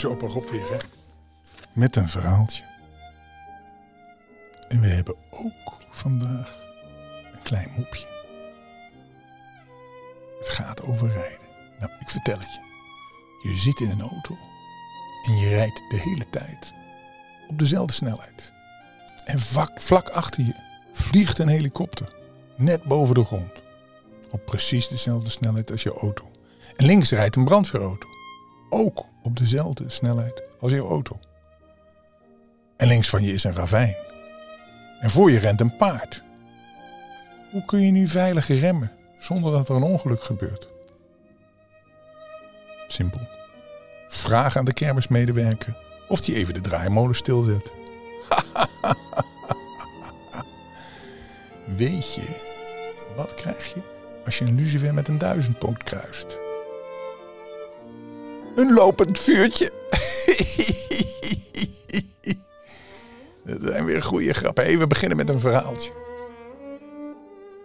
Is opa Rob weer, hè? Met een verhaaltje. En we hebben ook vandaag een klein mopje. Het gaat over rijden. Nou, ik vertel het je. Je zit in een auto en je rijdt de hele tijd op dezelfde snelheid. En vlak, vlak achter je vliegt een helikopter, net boven de grond. Op precies dezelfde snelheid als je auto. En links rijdt een brandweerauto. Ook op dezelfde snelheid als je auto. En links van je is een ravijn. En voor je rent een paard. Hoe kun je nu veilig remmen zonder dat er een ongeluk gebeurt? Simpel. Vraag aan de kermismedewerker of die even de draaimolen stilzet. Weet je, wat krijg je als je een lucifer met een duizendpoot kruist? Een lopend vuurtje. Dat zijn weer goede grappen. Hey, we beginnen met een verhaaltje.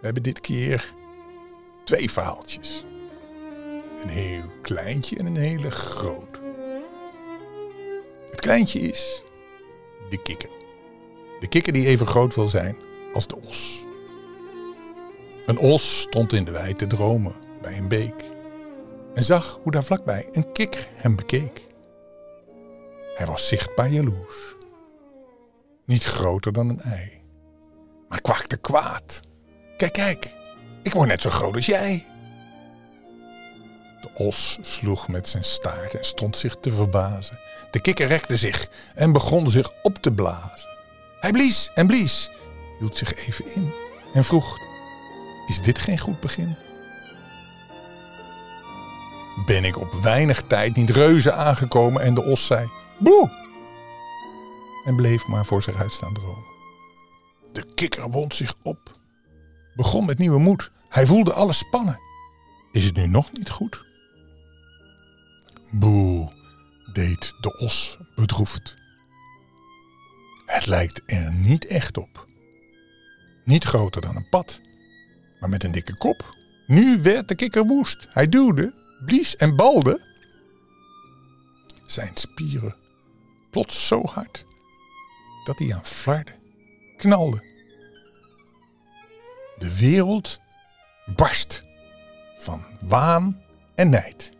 We hebben dit keer twee verhaaltjes. Een heel kleintje en een hele groot. Het kleintje is de kikker. De kikker die even groot wil zijn als de os. Een os stond in de wei te dromen bij een beek en zag hoe daar vlakbij een kikker hem bekeek. Hij was zichtbaar jaloers. Niet groter dan een ei, maar kwakte kwaad. Kijk, kijk, ik word net zo groot als jij. De os sloeg met zijn staart en stond zich te verbazen. De kikker rekte zich en begon zich op te blazen. Hij blies en blies, hield zich even in en vroeg: Is dit geen goed begin? Ben ik op weinig tijd niet reuze aangekomen en de os zei: Boe! En bleef maar voor zich uit staan dromen. De kikker wond zich op, begon met nieuwe moed. Hij voelde alles spannen. Is het nu nog niet goed? Boe, deed de os bedroefd. Het lijkt er niet echt op. Niet groter dan een pad, maar met een dikke kop. Nu werd de kikker woest. Hij duwde, blies en balde. Zijn spieren plots zo hard dat hij aan flarde, knalde. De wereld barst van waan en nijd.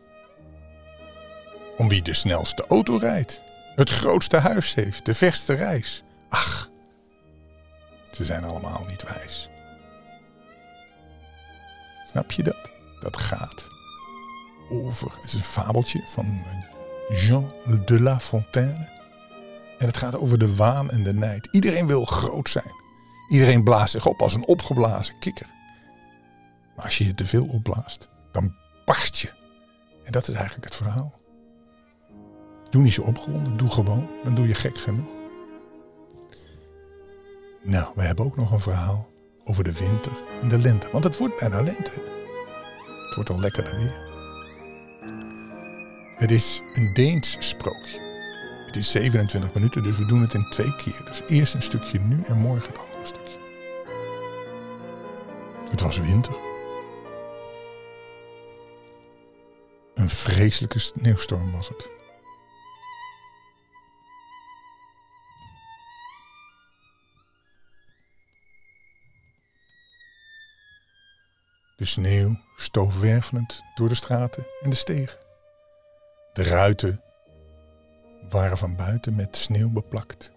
Om wie de snelste auto rijdt, het grootste huis heeft, de verste reis. Ach, ze zijn allemaal niet wijs. Snap je dat? Dat gaat over. Het is een fabeltje van Jean de La Fontaine. En het gaat over de waan en de nijd. Iedereen wil groot zijn. Iedereen blaast zich op als een opgeblazen kikker. Maar als je je te veel opblaast, dan barst je. En dat is eigenlijk het verhaal. Doe niet zo opgewonden, doe gewoon. Dan doe je gek genoeg. Nou, we hebben ook nog een verhaal over de winter en de lente. Want het wordt bijna lente. Het wordt al lekkerder weer. Het is een Deens sprookje. Het is 27 minuten, dus we doen het in twee keer. Dus eerst een stukje nu en morgen het andere stukje. Het was winter. Een vreselijke sneeuwstorm was het. De sneeuw stoof wervelend door de straten en de stegen. De ruiten waren van buiten met sneeuw beplakt.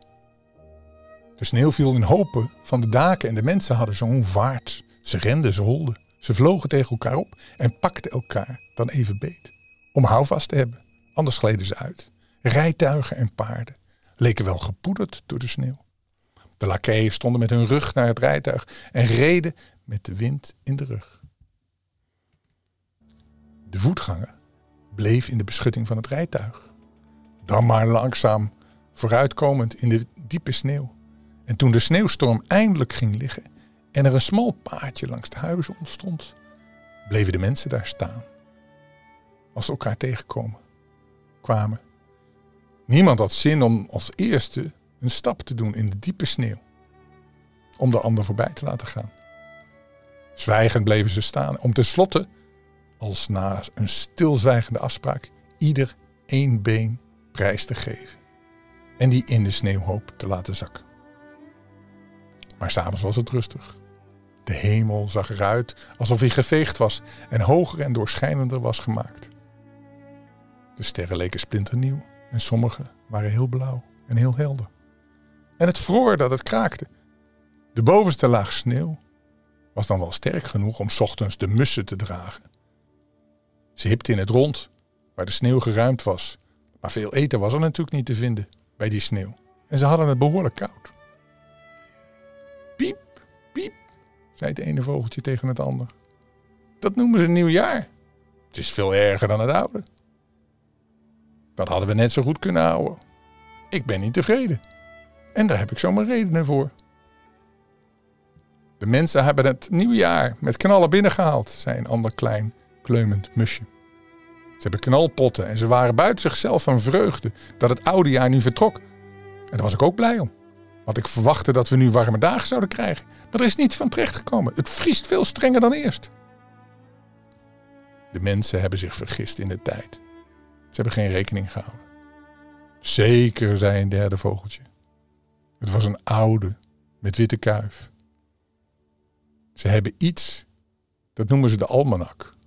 De sneeuw viel in hopen van de daken en de mensen hadden zo'n vaart. Ze renden, ze holden, ze vlogen tegen elkaar op en pakten elkaar dan even beet. Om houvast te hebben, anders gleden ze uit. Rijtuigen en paarden leken wel gepoederd door de sneeuw. De lakeien stonden met hun rug naar het rijtuig en reden met de wind in de rug. De voetganger bleef in de beschutting van het rijtuig. Dan maar langzaam vooruitkomend in de diepe sneeuw. En toen de sneeuwstorm eindelijk ging liggen en er een smal paadje langs de huizen ontstond, bleven de mensen daar staan. Als ze elkaar tegenkomen, kwamen. Niemand had zin om als eerste een stap te doen in de diepe sneeuw. Om de ander voorbij te laten gaan. Zwijgend bleven ze staan om tenslotte als na een stilzwijgende afspraak ieder één been prijs te geven en die in de sneeuwhoop te laten zakken. Maar s'avonds was het rustig. De hemel zag eruit alsof hij geveegd was en hoger en doorschijnender was gemaakt. De sterren leken splinternieuw en sommige waren heel blauw en heel helder. En het vroor dat het kraakte. De bovenste laag sneeuw was dan wel sterk genoeg om ochtends de mussen te dragen. Ze hipte in het rond, waar de sneeuw geruimd was. Maar veel eten was er natuurlijk niet te vinden bij die sneeuw. En ze hadden het behoorlijk koud. Piep, piep, zei het ene vogeltje tegen het ander. Dat noemen ze nieuwjaar. Het is veel erger dan het oude. Dat hadden we net zo goed kunnen houden. Ik ben niet tevreden. En daar heb ik zomaar redenen voor. De mensen hebben het nieuwjaar met knallen binnengehaald, zei een ander klein, musje. Ze hebben knalpotten en ze waren buiten zichzelf van vreugde dat het oude jaar nu vertrok. En daar was ik ook blij om. Want ik verwachtte dat we nu warme dagen zouden krijgen. Maar er is niets van terechtgekomen. Het vriest veel strenger dan eerst. De mensen hebben zich vergist in de tijd. Ze hebben geen rekening gehouden. Zeker, zei een derde vogeltje. Het was een oude, met witte kuif. Ze hebben iets, dat noemen ze de almanak.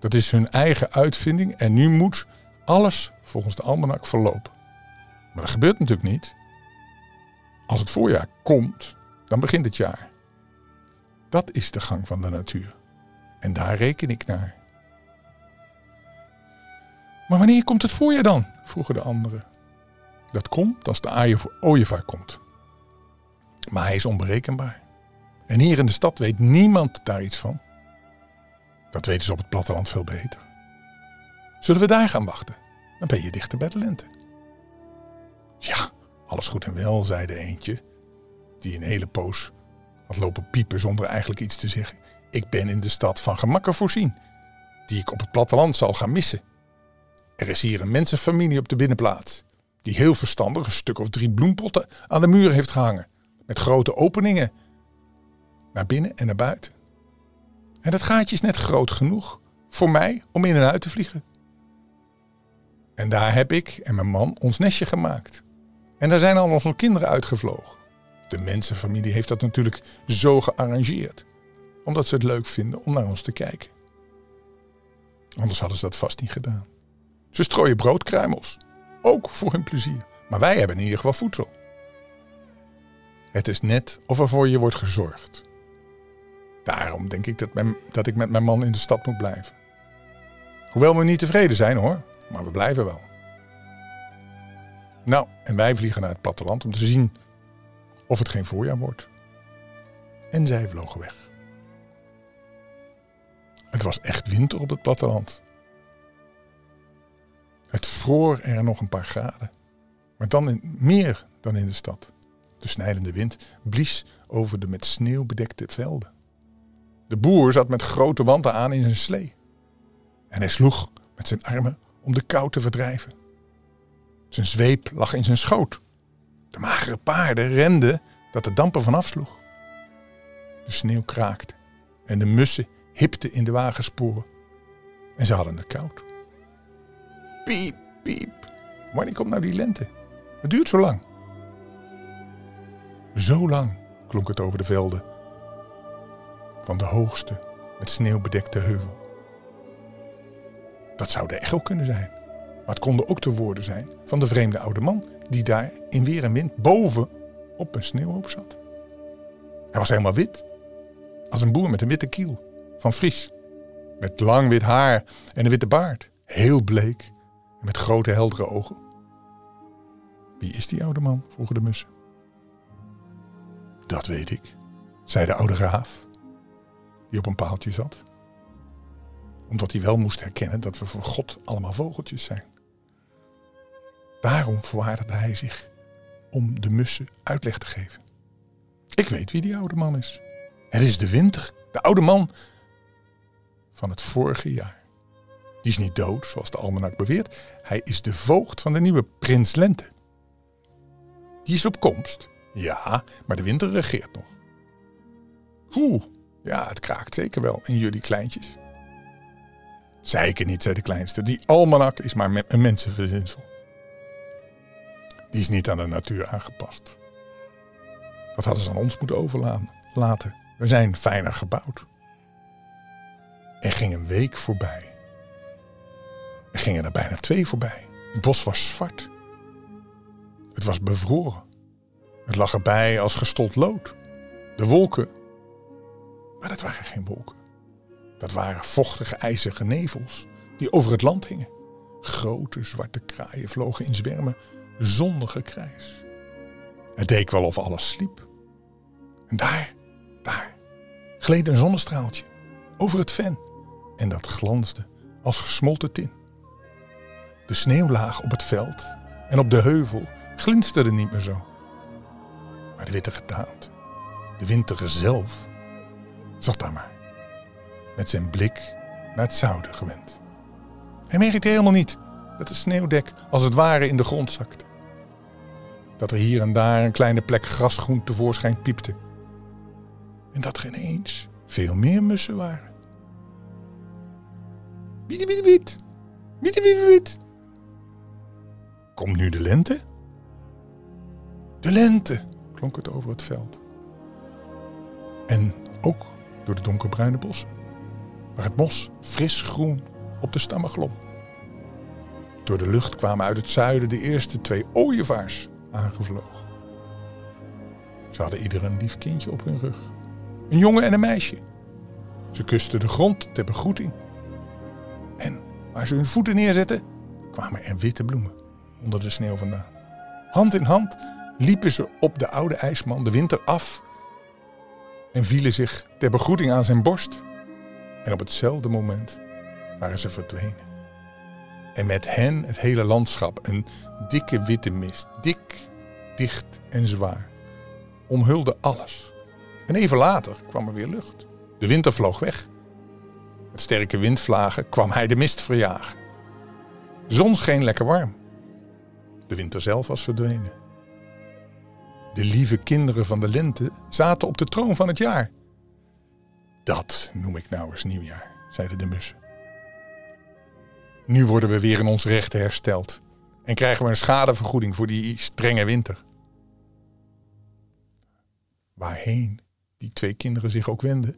Dat is hun eigen uitvinding en nu moet alles volgens de almanak verlopen. Maar dat gebeurt natuurlijk niet. Als het voorjaar komt, dan begint het jaar. Dat is de gang van de natuur. En daar reken ik naar. Maar wanneer komt het voorjaar dan? vroegen de anderen. Dat komt als de ooievaar komt. Maar hij is onberekenbaar. En hier in de stad weet niemand daar iets van. Dat weten ze op het platteland veel beter. Zullen we daar gaan wachten? Dan ben je dichter bij de lente. Ja, alles goed en wel, zei de eentje, die een hele poos had lopen piepen zonder eigenlijk iets te zeggen. Ik ben in de stad van gemakken voorzien, die ik op het platteland zal gaan missen. Er is hier een mensenfamilie op de binnenplaats, die heel verstandig een stuk of drie bloempotten aan de muur heeft gehangen, met grote openingen naar binnen en naar buiten. En dat gaatje is net groot genoeg voor mij om in en uit te vliegen. En daar heb ik en mijn man ons nestje gemaakt. En daar zijn al onze kinderen uitgevlogen. De mensenfamilie heeft dat natuurlijk zo gearrangeerd. Omdat ze het leuk vinden om naar ons te kijken. Anders hadden ze dat vast niet gedaan. Ze strooien broodkruimels. Ook voor hun plezier. Maar wij hebben in ieder geval voedsel. Het is net of er voor je wordt gezorgd. Daarom denk ik dat, dat ik met mijn man in de stad moet blijven. Hoewel we niet tevreden zijn hoor, maar we blijven wel. Nou, en wij vliegen naar het platteland om te zien of het geen voorjaar wordt. En zij vlogen weg. Het was echt winter op het platteland. Het vroor er nog een paar graden, maar dan in, meer dan in de stad. De snijdende wind blies over de met sneeuw bedekte velden. De boer zat met grote wanten aan in zijn slee. En hij sloeg met zijn armen om de kou te verdrijven. Zijn zweep lag in zijn schoot. De magere paarden renden dat de dampen vanaf sloeg. De sneeuw kraakte en de mussen hipten in de wagensporen. En ze hadden het koud. Piep, piep. Wanneer komt nou die lente? Het duurt zo lang. Zo lang klonk het over de velden van de hoogste met sneeuw bedekte heuvel. Dat zou de echo kunnen zijn. Maar het konden ook de woorden zijn van de vreemde oude man die daar in weer en wind boven op een sneeuwhoop zat. Hij was helemaal wit, als een boer met een witte kiel, van Fries. Met lang wit haar en een witte baard, heel bleek en met grote heldere ogen. Wie is die oude man? vroegen de mussen. Dat weet ik, zei de oude raaf die op een paaltje zat. Omdat hij wel moest herkennen dat we voor God allemaal vogeltjes zijn. Daarom verwaardigde hij zich om de mussen uitleg te geven. Ik weet wie die oude man is. Het is de winter, de oude man van het vorige jaar. Die is niet dood, zoals de almanak beweert. Hij is de voogd van de nieuwe prins Lente. Die is op komst. Ja, maar de winter regeert nog. Oeh, ja, het kraakt zeker wel in jullie kleintjes. Zeker niet, zei de kleinste. Die almanak is maar een mensenverzinsel. die is niet aan de natuur aangepast. Dat hadden ze aan ons moeten overlaten. We zijn fijner gebouwd. Er ging een week voorbij. Er gingen er bijna twee voorbij. Het bos was zwart. Het was bevroren. Het lag erbij als gestold lood. De wolken. Maar dat waren geen wolken. Dat waren vochtige ijzige nevels die over het land hingen. Grote zwarte kraaien vlogen in zwermen zonder gekrijs. Het deed wel of alles sliep. En daar, daar, gleed een zonnestraaltje over het ven en dat glansde als gesmolten tin. De sneeuwlaag op het veld en op de heuvel glinsterde niet meer zo. Maar de witte gedaante, de winter zelf, zat daar maar, met zijn blik naar het zuiden gewend. Hij merkte helemaal niet dat de sneeuwdek als het ware in de grond zakte. Dat er hier en daar een kleine plek grasgroen tevoorschijn piepte. En dat er ineens veel meer mussen waren. Biet, biet. Komt nu de lente? De lente, klonk het over het veld. En ook door de donkerbruine bossen, waar het mos fris groen op de stammen glom. Door de lucht kwamen uit het zuiden de eerste twee ooievaars aangevlogen. Ze hadden ieder een lief kindje op hun rug. Een jongen en een meisje. Ze kusten de grond ter begroeting. En waar ze hun voeten neerzetten, kwamen er witte bloemen onder de sneeuw vandaan. Hand in hand liepen ze op de oude ijsman de winter af en vielen zich ter begroeting aan zijn borst. En op hetzelfde moment waren ze verdwenen. En met hen het hele landschap, een dikke witte mist, dik, dicht en zwaar, omhulde alles. En even later kwam er weer lucht. De winter vloog weg. Met sterke windvlagen kwam hij de mist verjagen. De zon scheen lekker warm. De winter zelf was verdwenen. De lieve kinderen van de lente zaten op de troon van het jaar. Dat noem ik nou eens nieuwjaar, zeiden de mussen. Nu worden we weer in ons rechten hersteld en krijgen we een schadevergoeding voor die strenge winter. Waarheen die twee kinderen zich ook wenden,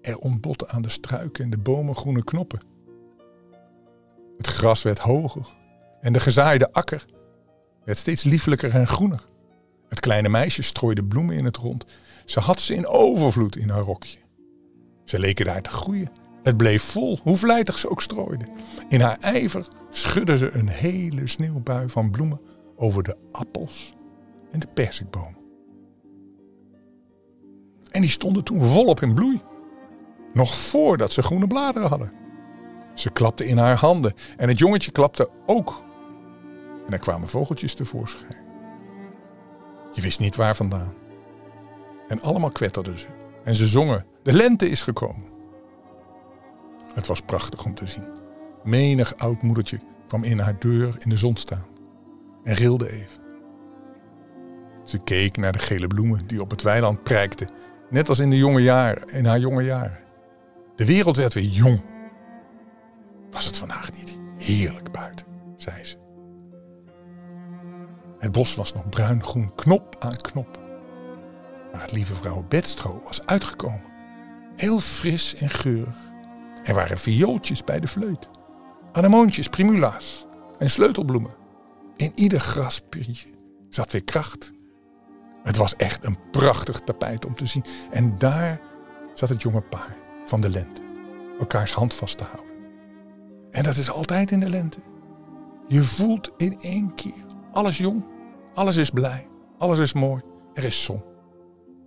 er ontbotten aan de struiken en de bomen groene knoppen. Het gras werd hoger en de gezaaide akker werd steeds lieflijker en groener. Het kleine meisje strooide bloemen in het rond. Ze had ze in overvloed in haar rokje. Ze leken daar te groeien. Het bleef vol, hoe vlijtig ze ook strooide. In haar ijver schudde ze een hele sneeuwbui van bloemen over de appels en de persikbomen. En die stonden toen volop in bloei. Nog voordat ze groene bladeren hadden. Ze klapte in haar handen en het jongetje klapte ook. En er kwamen vogeltjes tevoorschijn. Je wist niet waar vandaan. En allemaal kwetterden ze. En ze zongen: De lente is gekomen. Het was prachtig om te zien. Menig oud moedertje kwam in haar deur in de zon staan en rilde even. Ze keek naar de gele bloemen die op het weiland prijkten, net als in, de jonge jaren, in haar jonge jaren. De wereld werd weer jong. Was het vandaag niet heerlijk buiten, zei ze. Het bos was nog bruin-groen, knop aan knop. Maar het lieve vrouw bedstro was uitgekomen. Heel fris en geurig. Er waren viooltjes bij de fleut. Anemoontjes, primula's en sleutelbloemen. In ieder graspiertje zat weer kracht. Het was echt een prachtig tapijt om te zien. En daar zat het jonge paar van de lente. Elkaars hand vast te houden. En dat is altijd in de lente. Je voelt in één keer alles jong. Alles is blij. Alles is mooi. Er is zon.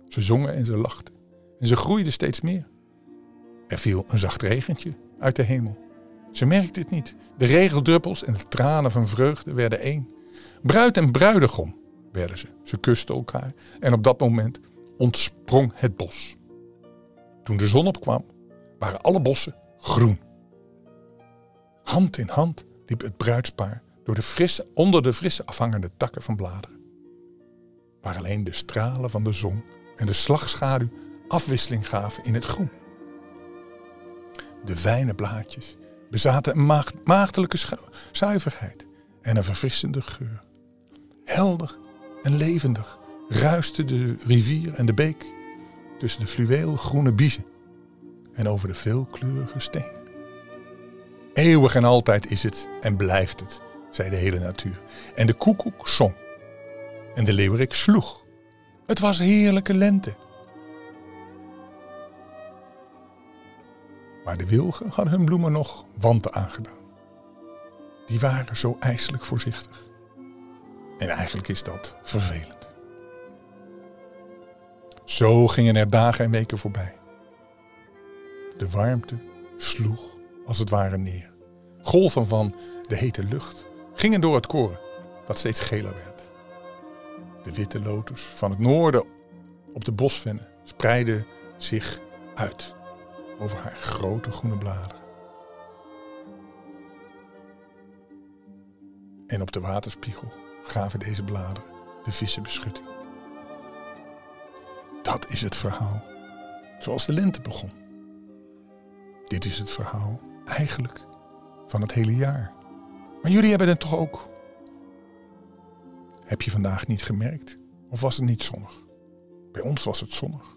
Ze zongen en ze lachten. En ze groeiden steeds meer. Er viel een zacht regentje uit de hemel. Ze merkte het niet. De regeldruppels en de tranen van vreugde werden één. Bruid en bruidegom werden ze. Ze kusten elkaar en op dat moment ontsprong het bos. Toen de zon opkwam, waren alle bossen groen. Hand in hand liep het bruidspaar door de frisse, onder de frisse afhangende takken van bladeren. Waar alleen de stralen van de zon en de slagschaduw afwisseling gaven in het groen. De fijne blaadjes bezaten een maagdelijke zuiverheid en een verfrissende geur. Helder en levendig ruiste de rivier en de beek tussen de fluweelgroene biezen en over de veelkleurige stenen. Eeuwig en altijd is het en blijft het, zei de hele natuur. En de koekoek zong. En de leeuwerik sloeg. Het was heerlijke lente. Maar de wilgen hadden hun bloemen nog wanten aangedaan. Die waren zo ijselijk voorzichtig. En eigenlijk is dat vervelend. Zo gingen er dagen en weken voorbij. De warmte sloeg als het ware neer. Golven van de hete lucht gingen door het koren, dat steeds geler werd. De witte lotus van het noorden op de bosvennen spreidde zich uit over haar grote groene bladeren. En op de waterspiegel gaven deze bladeren de vissen beschutting. Dat is het verhaal, zoals de lente begon. Dit is het verhaal eigenlijk van het hele jaar. Maar jullie hebben het toch ook? Heb je vandaag niet gemerkt? Of was het niet zonnig? Bij ons was het zonnig.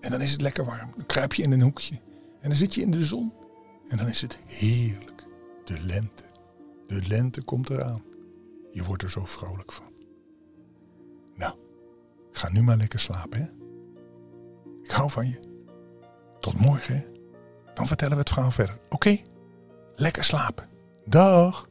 En dan is het lekker warm. Dan kruip je in een hoekje. En dan zit je in de zon. En dan is het heerlijk. De lente. De lente komt eraan. Je wordt er zo vrolijk van. Nou, ga nu maar lekker slapen, hè? Ik hou van je. Tot morgen, hè? Dan vertellen we het verhaal verder. Oké? Lekker slapen. Dag.